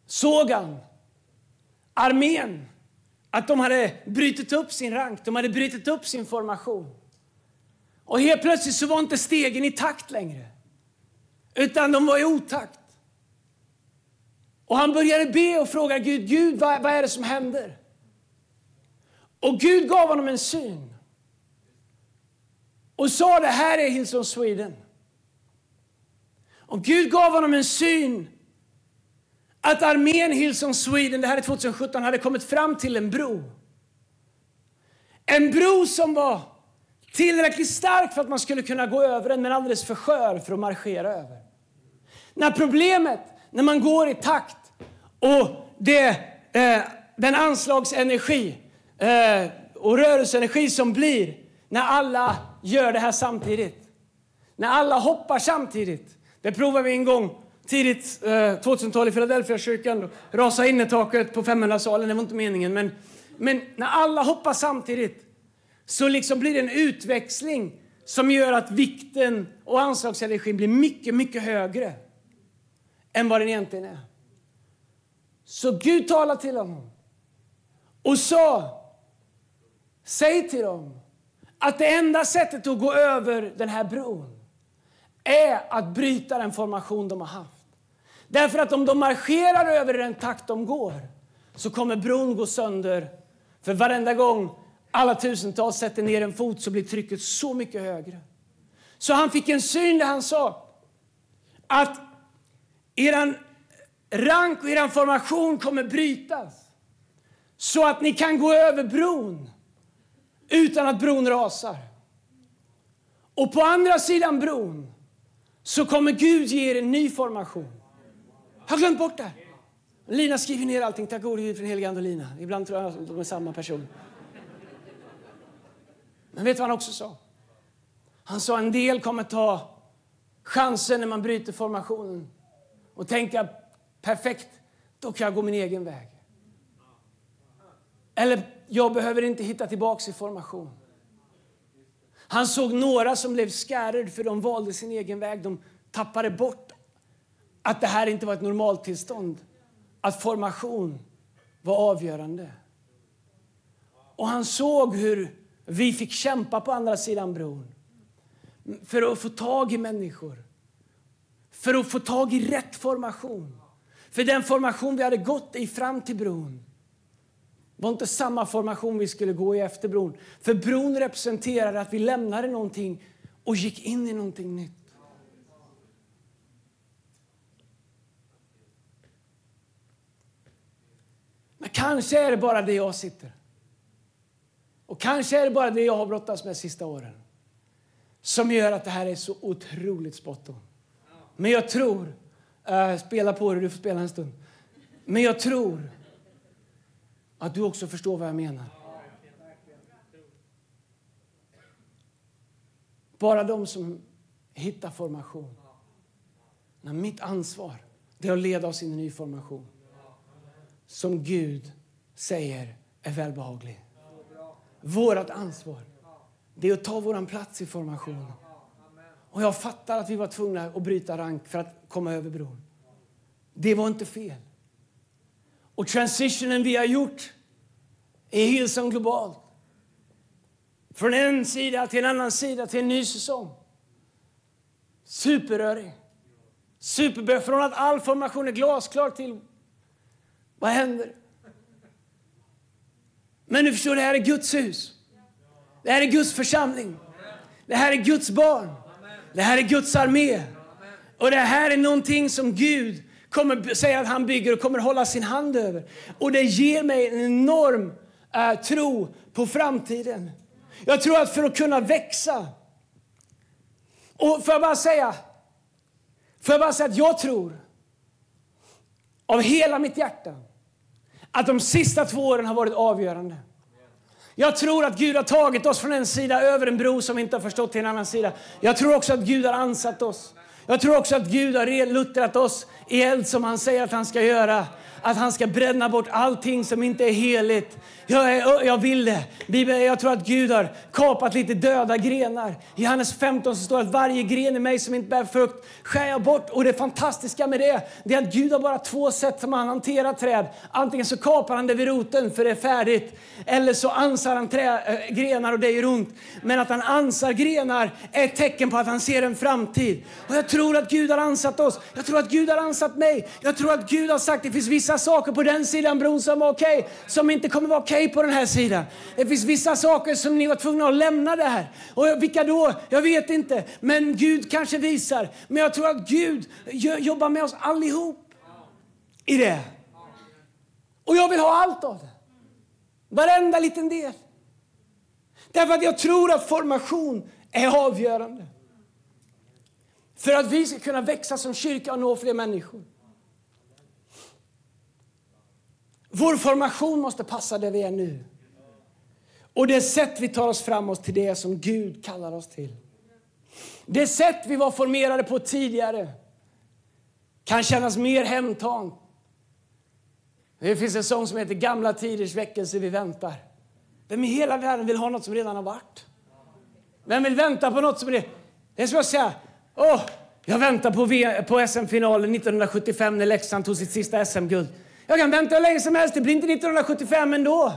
såg han armén att de hade brutit upp sin rank, de hade brutit upp sin formation. Och helt plötsligt så var inte stegen i takt längre, utan de var i otakt. Och han började be och fråga Gud, Gud vad, vad är det som händer? Och Gud gav honom en syn. Och sa det här är Hillsong Sweden. Och Gud gav honom en syn att armén Hillsong Sweden, det här är 2017, hade kommit fram till en bro. En bro som var tillräckligt stark för att man skulle kunna gå över den, men alldeles för skör för att marschera över. När problemet, när man går i takt och det, eh, den anslagsenergi eh, och rörelseenergi som blir när alla gör det här samtidigt. När alla hoppar samtidigt. Det provade vi en gång tidigt eh, 2000-tal i Philadelphia kyrkan rasade innertaket på 500-salen. Det var inte meningen. Men, men när alla hoppar samtidigt så liksom blir det en utväxling som gör att vikten och anslagsenergin blir mycket, mycket högre än vad den egentligen är. Så Gud talade till honom och sa, säg till dem att det enda sättet att gå över den här bron är att bryta den formation de har haft. Därför att om de marscherar över i den takt de går så kommer bron gå sönder. För varenda gång alla tusentals sätter ner en fot så blir trycket så mycket högre. Så han fick en syn där han sa att eran rank och er formation kommer brytas så att ni kan gå över bron utan att bron rasar. Och på andra sidan bron så kommer Gud ge er en ny formation. Jag har glömt bort det. Lina skriver ner allting. Tack gode Gud för den helige Ande Lina. Ibland tror jag att de är samma person. Men vet du vad han också sa? Han sa en del kommer ta chansen när man bryter formationen och tänka perfekt, då kan jag gå min egen väg. Eller jag behöver inte hitta tillbaks i formation. Han såg några som blev skärrade för de valde sin egen väg. De tappade bort att det här inte var ett normaltillstånd. Att formation var avgörande. Och han såg hur vi fick kämpa på andra sidan bron för att få tag i människor. För att få tag i rätt formation. För den formation vi hade gått i fram till bron var inte samma formation vi skulle gå i efter bron. För bron representerade att vi lämnade någonting och gick in i någonting nytt. Men kanske är det bara det jag sitter. Och kanske är det bara det jag har brottats med de sista åren. Som gör att det här är så otroligt spot on. Men jag tror, uh, spela på det, du får spela en stund. Men jag tror att du också förstår vad jag menar. Bara de som hittar formation. När mitt ansvar det är att leda oss in i ny formation. Som Gud säger är välbehaglig. Vårt ansvar det är att ta vår plats i formationen. Och jag fattar att vi var tvungna att bryta rank för att komma över bron. Det var inte fel. Och transitionen vi har gjort är Hillsong globalt. Från en sida till en annan sida till en ny säsong. Superrörig. Superbra. Från att all formation är glasklar till vad händer? Men du förstår, det här är Guds hus. Det här är Guds församling. Det här är Guds barn. Det här är Guds armé. Och det här är någonting som Gud kommer säga att han bygger och kommer hålla sin hand över. Och det ger mig en enorm eh, tro på framtiden. Jag tror att för att kunna växa. Och får jag bara säga, får jag bara säga att jag tror av hela mitt hjärta att de sista två åren har varit avgörande. Jag tror att Gud har tagit oss från en sida över en bro som vi inte har förstått till en annan sida. Jag tror också att Gud har ansatt oss. Jag tror också att Gud har luttrat oss i eld som han säger att han ska göra. Att han ska bränna bort allting som inte är heligt. Jag, jag vill det. Bibeln, jag tror att Gud har kapat lite döda grenar. I Johannes 15 så står det att varje gren i mig som inte bär frukt skär jag bort. Och det fantastiska med det, det är att Gud har bara två sätt som han hanterar träd. Antingen så kapar han det vid roten för det är färdigt. Eller så ansar han trä, äh, grenar och det gör ont. Men att han ansar grenar är ett tecken på att han ser en framtid. Och jag tror att Gud har ansatt oss. Jag tror att Gud har ansatt mig. Jag tror att Gud har sagt att det finns vissa vissa saker på den sidan bron som var okej, okay, som inte kommer vara okej okay på den här sidan. Det finns vissa saker som ni var tvungna att lämna det här. Och vilka då? Jag vet inte. Men Gud kanske visar. Men jag tror att Gud jobbar med oss allihop i det. Och jag vill ha allt av det. Varenda liten del. Därför att jag tror att formation är avgörande. För att vi ska kunna växa som kyrka och nå fler människor. Vår formation måste passa där vi är nu. Och det sätt vi tar oss framåt till det som Gud kallar oss till. Det sätt vi var formerade på tidigare kan kännas mer hemtamt. Det finns en sång som heter Gamla tiders väckelse vi väntar. Vem i hela världen vill ha något som redan har varit? Vem vill vänta på något som är... Det är som att säga, åh, jag väntar på, på SM-finalen 1975 när Leksand tog sitt sista SM-guld. Jag kan vänta hur länge som helst, det blir inte 1975 ändå.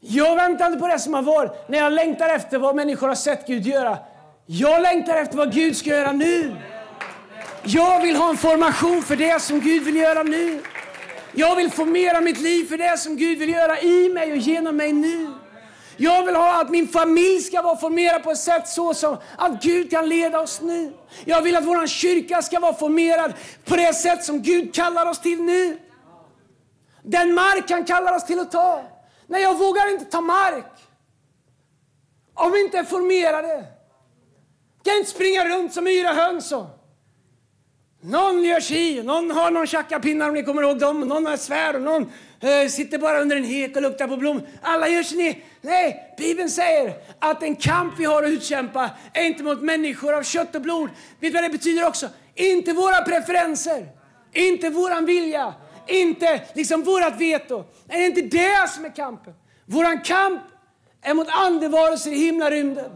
Jag väntar inte på det som har varit, när jag längtar efter vad människor har sett Gud göra. Jag längtar efter vad Gud ska göra nu. Jag vill ha en formation för det som Gud vill göra nu. Jag vill formera mitt liv för det som Gud vill göra i mig och genom mig nu. Jag vill ha att min familj ska vara formerad på ett sätt så som att Gud kan leda oss nu. Jag vill att vår kyrka ska vara formerad på det sätt som Gud kallar oss till nu. Den mark han kallar oss till att ta. Nej, jag vågar inte ta mark om vi inte är formerade. Jag kan inte springa runt som yra höns. Någon gör si, någon har någon tjackapinnar om ni kommer ihåg dem, någon har svär och någon eh, sitter bara under en hek och luktar på blommor. Alla gör sin Nej, Bibeln säger att den kamp vi har att utkämpa är inte mot människor av kött och blod. Vet du vad det betyder också? Inte våra preferenser, inte våran vilja, inte liksom vårat veto. Det är inte det som är kampen. Våran kamp är mot andevarelser i himlarymden.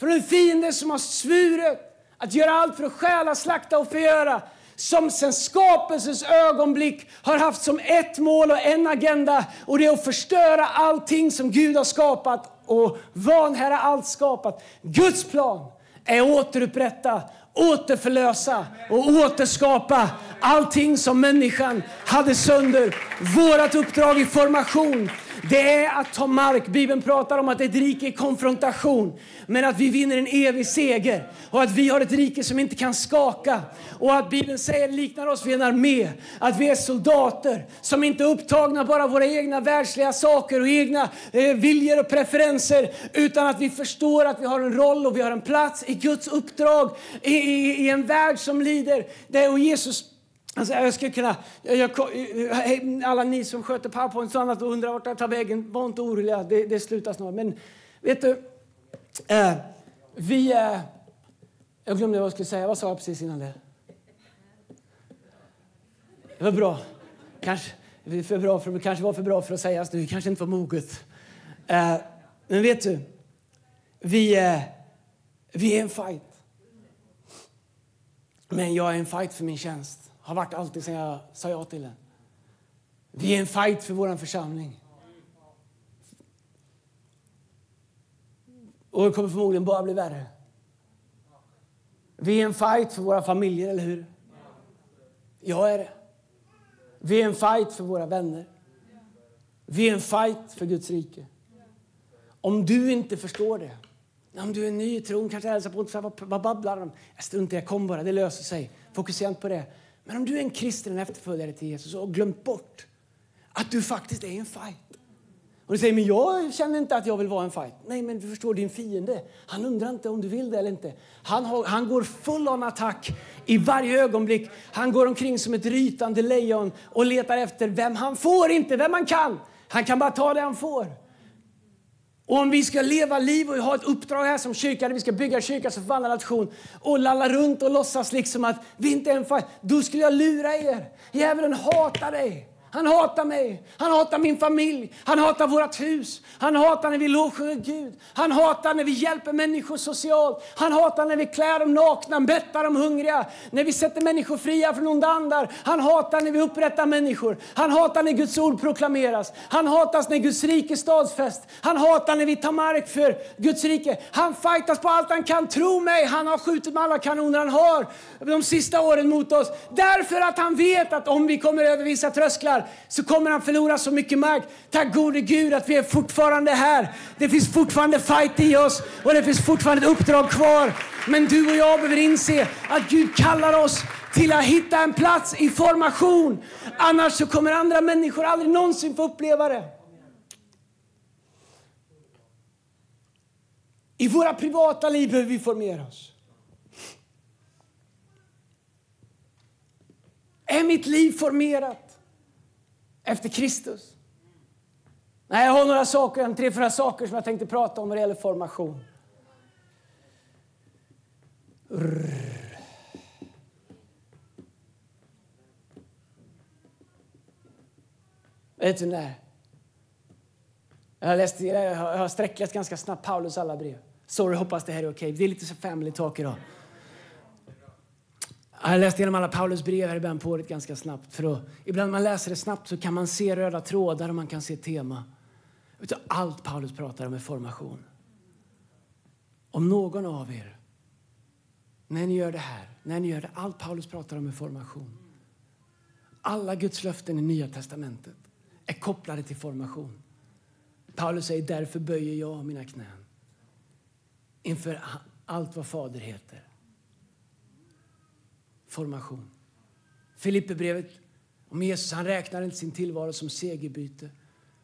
Från en fiende som har svurit att göra allt för att stjäla, slakta och förgöra som sen skapelsens ögonblick har haft som ett mål och en agenda och det är att förstöra allting som Gud har skapat och vanhära allt skapat. Guds plan är att återupprätta, återförlösa och återskapa allting som människan hade sönder. Vårt uppdrag i formation det är att ta mark. Bibeln pratar om att ett rike är konfrontation, men att vi vinner en evig seger. Och att vi har ett rike som inte kan skaka. Och att Bibeln säger, liknar oss vid en armé. Att vi är soldater som inte är upptagna bara av våra egna världsliga saker och egna eh, viljor och preferenser. Utan att vi förstår att vi har en roll och vi har en plats i Guds uppdrag i, i, i en värld som lider. Det, och Jesus Alltså jag skulle kunna, jag, alla ni som sköter powerpoint och annat och undrar vart jag tar vägen, var inte oroliga, det, det slutar snart. Men vet du, eh, vi... Eh, jag glömde vad jag skulle säga. Vad sa jag precis innan det? Det var bra. Kanske, för bra för, kanske var för bra för att sägas nu, kanske inte var moget. Eh, men vet du, vi, eh, vi är en fight. Men jag är en fight för min tjänst. Har varit alltid sedan jag sa ja till den. Vi är en fight för vår församling. Och det kommer förmodligen bara bli värre. Vi är en fight för våra familjer, eller hur? Jag är det. Vi är en fight för våra vänner. Vi är en fight för Guds rike. Om du inte förstår det, om du är ny i tron, kanske hälsar på, vad, vad babblar de? Jag struntar jag kom bara, det löser sig. Fokusera inte på det. Men om du är en kristen efterföljare till Jesus och har glömt bort att du faktiskt är en fight. Och du säger, men jag känner inte att jag vill vara en fight. Nej, men du förstår, din fiende, han undrar inte om du vill det eller inte. Han, har, han går full on attack i varje ögonblick. Han går omkring som ett rytande lejon och letar efter vem han får, inte vem han kan. Han kan bara ta det han får. Och om vi ska leva liv och ha ett uppdrag här som kyrka, där vi ska bygga kyrka som förvandlar nation och lalla runt och låtsas liksom att vi inte är en fight, då skulle jag lura er. Djävulen hatar dig. Han hatar mig, han hatar min familj, han hatar vårt hus. Han hatar när vi lovsjunger Gud. Han hatar när vi hjälper människor socialt. Han hatar när vi klär dem nakna, mättar dem hungriga. När vi sätter människor fria från onda andar. Han hatar när vi upprättar människor. Han hatar när Guds ord proklameras. Han hatar när Guds rike stadsfäst. Han hatar när vi tar mark för Guds rike. Han fightas på allt han kan. Tro mig, han har skjutit med alla kanoner han har de sista åren mot oss. Därför att han vet att om vi kommer över vissa trösklar förlorar så kommer han förlora så mycket mark. Tack gode Gud att vi är fortfarande här. Det finns fortfarande fight i oss och det finns fortfarande ett uppdrag kvar. Men du och jag behöver inse att Gud kallar oss till att hitta en plats i formation. Annars så kommer andra människor aldrig någonsin få uppleva det. I våra privata liv behöver vi formera oss. Är mitt liv formerat? efter Kristus. Nej, jag har några saker, en tre, fyra saker som jag tänkte prata om när det gäller formation. Urr. Vet du när? Jag har, läst, jag har sträckläst ganska snabbt Paulus alla brev. Sorry, hoppas det här är okej. Okay. Det är lite så family talk idag. Jag läste igenom alla Paulus brev här i början på året ganska snabbt. För då, ibland när man läser det snabbt så kan man se röda trådar och man kan se tema. Allt Paulus pratar om är formation. Om någon av er, när ni gör det här, när ni gör det, allt Paulus pratar om är formation. Alla Guds löften i Nya Testamentet är kopplade till formation. Paulus säger därför böjer jag mina knän inför allt vad Fader heter. Formation. Filipperbrevet om Jesus han räknar inte sin tillvaro som segerbyte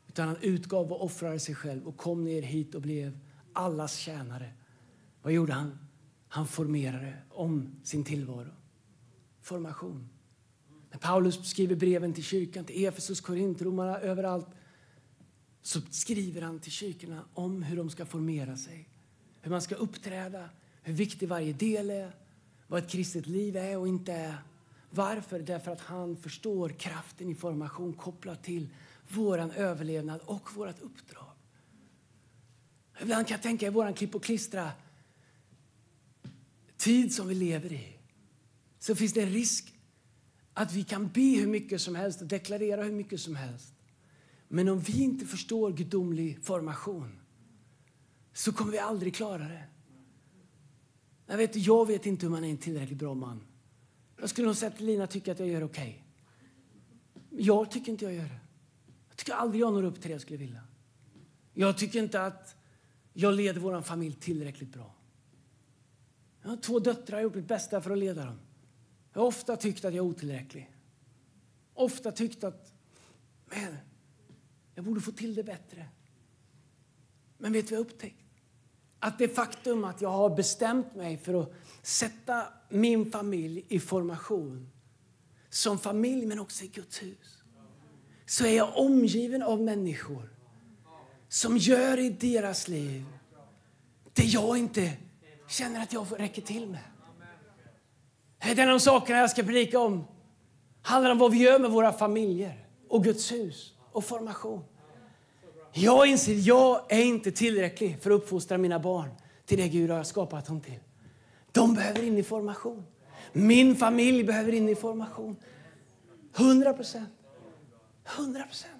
utan han utgav och offrade sig själv och kom ner hit och blev allas tjänare. Vad gjorde han? Han formerade om sin tillvaro. Formation. När Paulus skriver breven till kyrkan, till Efesus, Korint, romarna, överallt så skriver han till kyrkorna om hur de ska formera sig. Hur man ska uppträda, hur viktig varje del är, vad ett kristet liv är och inte är. Varför? Därför att han förstår kraften i formation kopplat till vår överlevnad och vårt uppdrag. Ibland kan jag tänka i vår klipp och klistra tid som vi lever i så finns det en risk att vi kan be hur mycket som helst och deklarera hur mycket som helst. Men om vi inte förstår gudomlig formation så kommer vi aldrig klara det. Jag vet, jag vet inte hur man är en tillräckligt bra man. Jag skulle nog säga att Lina tycker att jag gör okej. Okay. Jag tycker inte jag gör det. Jag tycker aldrig jag når upp till det jag skulle vilja. Jag tycker inte att jag leder vår familj tillräckligt bra. Jag har två döttrar, jag har gjort mitt bästa för att leda dem. Jag har ofta tyckt att jag är otillräcklig. Ofta tyckt att, men, jag borde få till det bättre. Men vet du vad jag upptäckt? Att det faktum att jag har bestämt mig för att sätta min familj i formation, som familj men också i Guds hus, så är jag omgiven av människor som gör i deras liv det jag inte känner att jag räcker till med. Det är de sakerna jag ska predika om. handlar om vad vi gör med våra familjer och Guds hus och formation. Jag inser att jag är inte tillräcklig för att uppfostra mina barn till det Gud har skapat dem till. De behöver in i formation. Min familj behöver in i formation. 100 procent. 100 procent.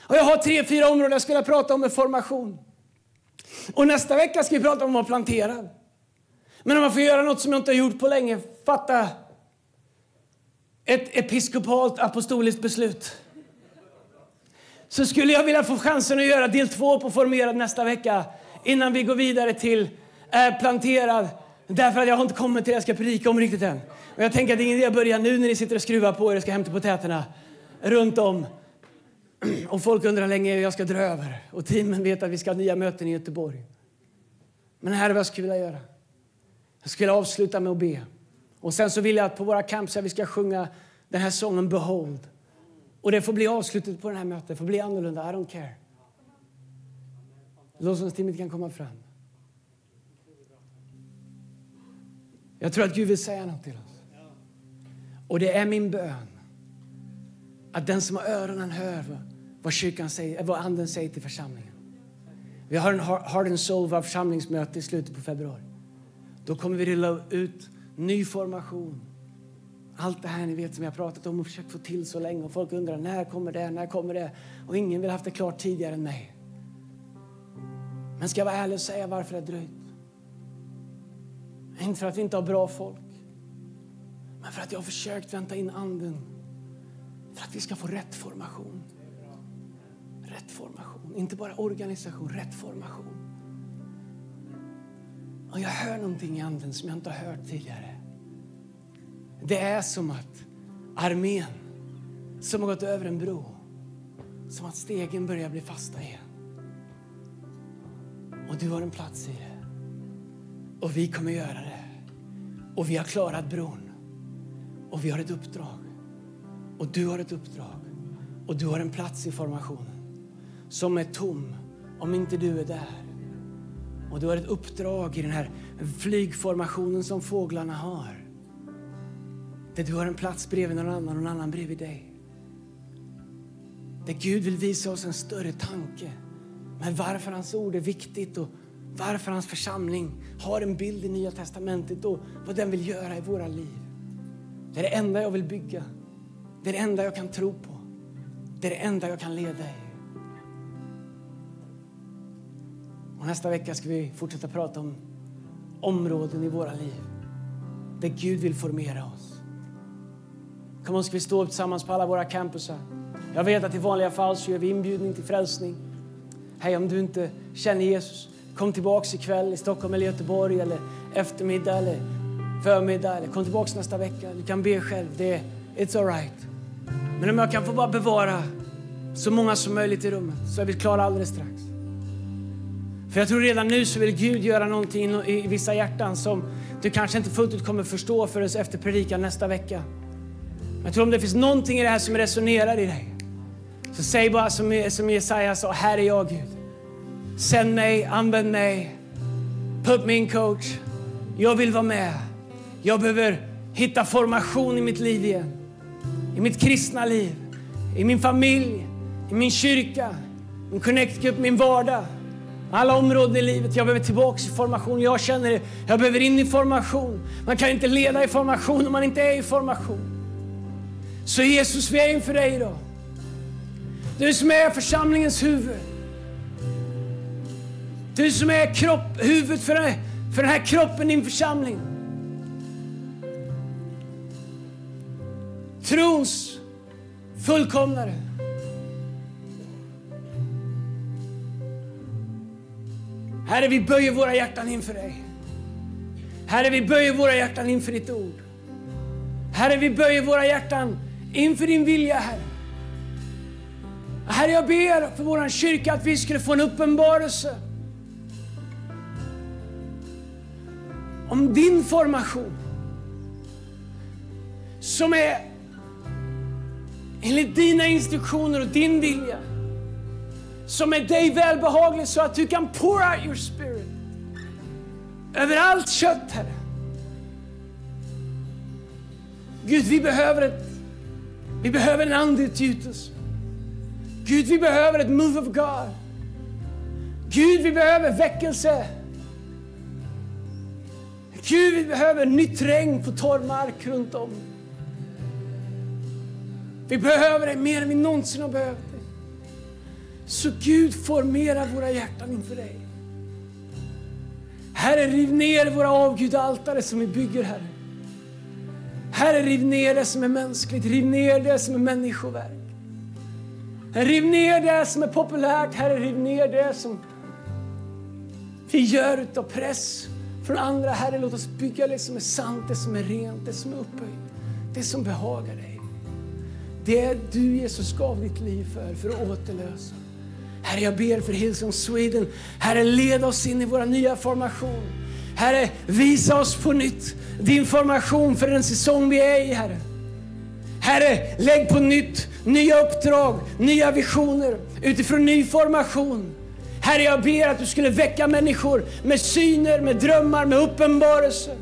Och jag har tre, fyra områden jag skulle prata om med formation. Och nästa vecka ska vi prata om att vara planterad. Men om man får göra något som jag inte har gjort på länge, fatta ett episkopalt apostoliskt beslut. Så skulle jag vilja få chansen att göra del två på Formerad nästa vecka innan vi går vidare till eh, Planterad. Därför att jag har inte kommit till det jag ska predika om riktigt än. Men jag tänker att det är ingen idé att börja nu när ni sitter och skruvar på er och ska hämta potäterna runt om. Och folk undrar länge jag ska dra över. Och teamen vet att vi ska ha nya möten i Göteborg. Men här är vad jag skulle vilja göra. Jag skulle avsluta med att be. Och sen så vill jag att på våra camps vi ska sjunga den här sången Behold. Och det får bli avslutet på det här mötet. Det får bli annorlunda. I don't care. Lovsångsteamet kan komma fram. Jag tror att Gud vill säga något till oss. Och det är min bön att den som har öronen hör vad, kyrkan säger, vad anden säger till församlingen. Vi har en Heart and Soul församlingsmöte i slutet på februari. Då kommer vi rulla ut ny formation. Allt det här ni vet som jag pratat om och försökt få till så länge. Och folk undrar när kommer det, när kommer det? Och ingen vill ha haft det klart tidigare än mig. Men ska jag vara ärlig och säga varför det har dröjt? Inte för att vi inte har bra folk. Men för att jag har försökt vänta in anden. För att vi ska få rätt formation. Rätt formation. Inte bara organisation, rätt formation. Och jag hör någonting i anden som jag inte har hört tidigare. Det är som att armén som har gått över en bro, som att stegen börjar bli fasta igen. Och du har en plats i det. Och vi kommer göra det. Och vi har klarat bron. Och vi har ett uppdrag. Och du har ett uppdrag. Och du har en plats i formationen som är tom om inte du är där. Och du har ett uppdrag i den här flygformationen som fåglarna har. Där du har en plats bredvid någon annan och någon annan bredvid dig. Där Gud vill visa oss en större tanke med varför hans ord är viktigt och varför hans församling har en bild i Nya Testamentet och vad den vill göra i våra liv. Det är det enda jag vill bygga. Det är det enda jag kan tro på. Det är det enda jag kan leda i. Och nästa vecka ska vi fortsätta prata om områden i våra liv där Gud vill formera oss. Kom och ska vi stå upp tillsammans på alla våra campusar? Jag vet att i vanliga fall så gör vi inbjudning till frälsning. Hej, om du inte känner Jesus, kom tillbaks ikväll i Stockholm eller Göteborg eller eftermiddag eller förmiddag eller kom tillbaks nästa vecka. Du kan be själv. Det är, it's alright. Men om jag kan få bara bevara så många som möjligt i rummet så är vi klara alldeles strax. För jag tror redan nu så vill Gud göra någonting i vissa hjärtan som du kanske inte fullt ut kommer förstå förrän efter predikan nästa vecka. Jag tror om det finns någonting i det här som resonerar i dig så säg bara som, som Jesaja sa, här är jag Gud. Sänd mig, använd mig. Put me in coach. Jag vill vara med. Jag behöver hitta formation i mitt liv igen. I mitt kristna liv, i min familj, i min kyrka, min connect min vardag. Alla områden i livet. Jag behöver tillbaka i formation. Jag känner det. Jag behöver in i formation. Man kan inte leda i formation om man inte är i formation. Så Jesus, vi är inför dig idag. Du som är församlingens huvud. Du som är kropp, huvudet för, för den här kroppen, din församling. Trons fullkomnare. Herre, vi böjer våra hjärtan inför dig. Herre, vi böjer våra hjärtan inför ditt ord. Herre, vi böjer våra hjärtan inför din vilja, Herre. Herre, jag ber för vår kyrka att vi skulle få en uppenbarelse om din formation som är enligt dina instruktioner och din vilja som är dig välbehaglig så att du kan pour out your spirit över allt kött, Herre. Gud, vi behöver, ett, vi behöver en andeutgjutelse. Gud, vi behöver ett move of God. Gud, vi behöver väckelse. Gud, vi behöver nytt regn på torr mark runt om. Vi behöver dig mer än vi någonsin har behövt dig. Så Gud, formera våra hjärtan inför dig. Herre, riv ner våra avgudaltare som vi bygger, Herre. Herre, riv ner det som är mänskligt, riv ner det som är människoverk. Riv ner det som är populärt, Herre, riv ner det som vi gör utav press från andra. Herre, låt oss bygga det som är sant, det som är rent, det som är upphöjt, det som behagar dig. Det du Jesus gav ditt liv för, för att återlösa. Herre, jag ber för Hillsong Sweden. Herre, led oss in i våra nya formation. Herre, visa oss på nytt din formation för den säsong vi är i, Herre. Herre, lägg på nytt nya uppdrag, nya visioner utifrån ny formation. Herre, jag ber att du skulle väcka människor med syner, med drömmar, med uppenbarelser.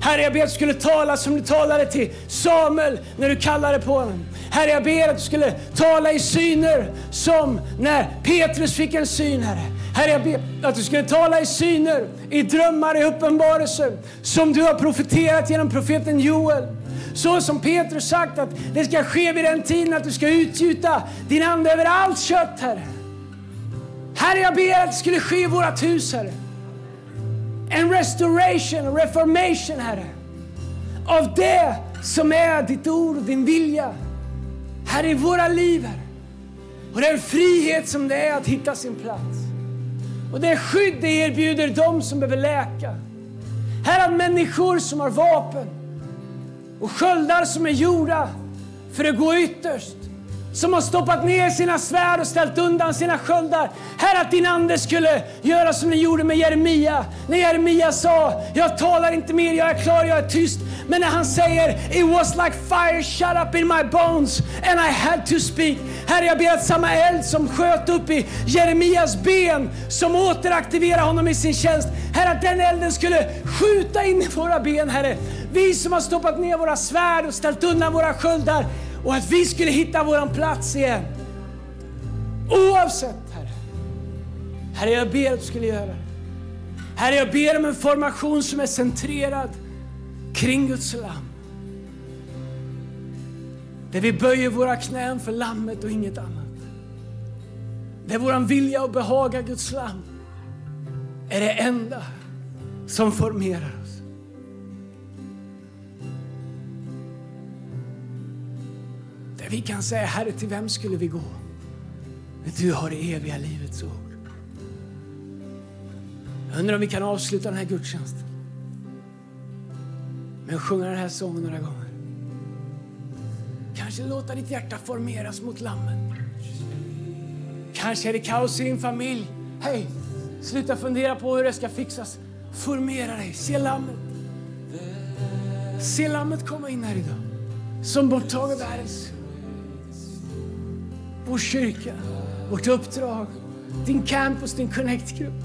Herre, jag ber att du skulle tala som du talade till Samuel när du kallade på honom. Herre, jag ber att du skulle tala i syner som när Petrus fick en syn, Herre. Herre, jag ber att du skulle tala i syner, i drömmar, i uppenbarelser som du har profeterat genom profeten Joel. Så som Petrus sagt att det ska ske vid den tiden att du ska utgjuta din ande över allt kött, Herre. Herre, jag ber att det skulle ske i vårt hus, Herre. En restoration, en reformation, Herre. Av det som är ditt ord och din vilja. Herre, i våra liv, Herre. Och den frihet som det är att hitta sin plats. Och det skydd det erbjuder dem som behöver läka. Här att människor som har vapen och sköldar som är gjorda för att gå ytterst som har stoppat ner sina svärd och ställt undan sina sköldar. Här att din ande skulle göra som den gjorde med Jeremia. När Jeremia sa, jag talar inte mer, jag är klar, jag är tyst. Men när han säger, it was like fire shut up in my bones and I had to speak. Herre, jag ber att samma eld som sköt upp i Jeremias ben, som återaktiverar honom i sin tjänst. Herre, att den elden skulle skjuta in i våra ben, Herre. Vi som har stoppat ner våra svärd och ställt undan våra sköldar och att vi skulle hitta vår plats igen. Oavsett, Herre. Herre, jag ber att du skulle göra det. Herre, jag ber om en formation som är centrerad kring Guds lamm. Där vi böjer våra knän för lammet och inget annat. Där vår vilja att behaga Guds lamm är det enda som formerar oss. Där vi kan säga, Herre, till vem skulle vi gå? Du har det eviga livets ord. Jag undrar om vi kan avsluta den här gudstjänsten med att sjunga den här sången några gånger. Kanske låta ditt hjärta formeras mot lammet. Kanske är det kaos i din familj. Hej, sluta fundera på hur det ska fixas. Formera dig, se lammet. Se lammet komma in här idag. Som borttager världens. Vår kyrka, vårt uppdrag, din campus, din connectgrupp.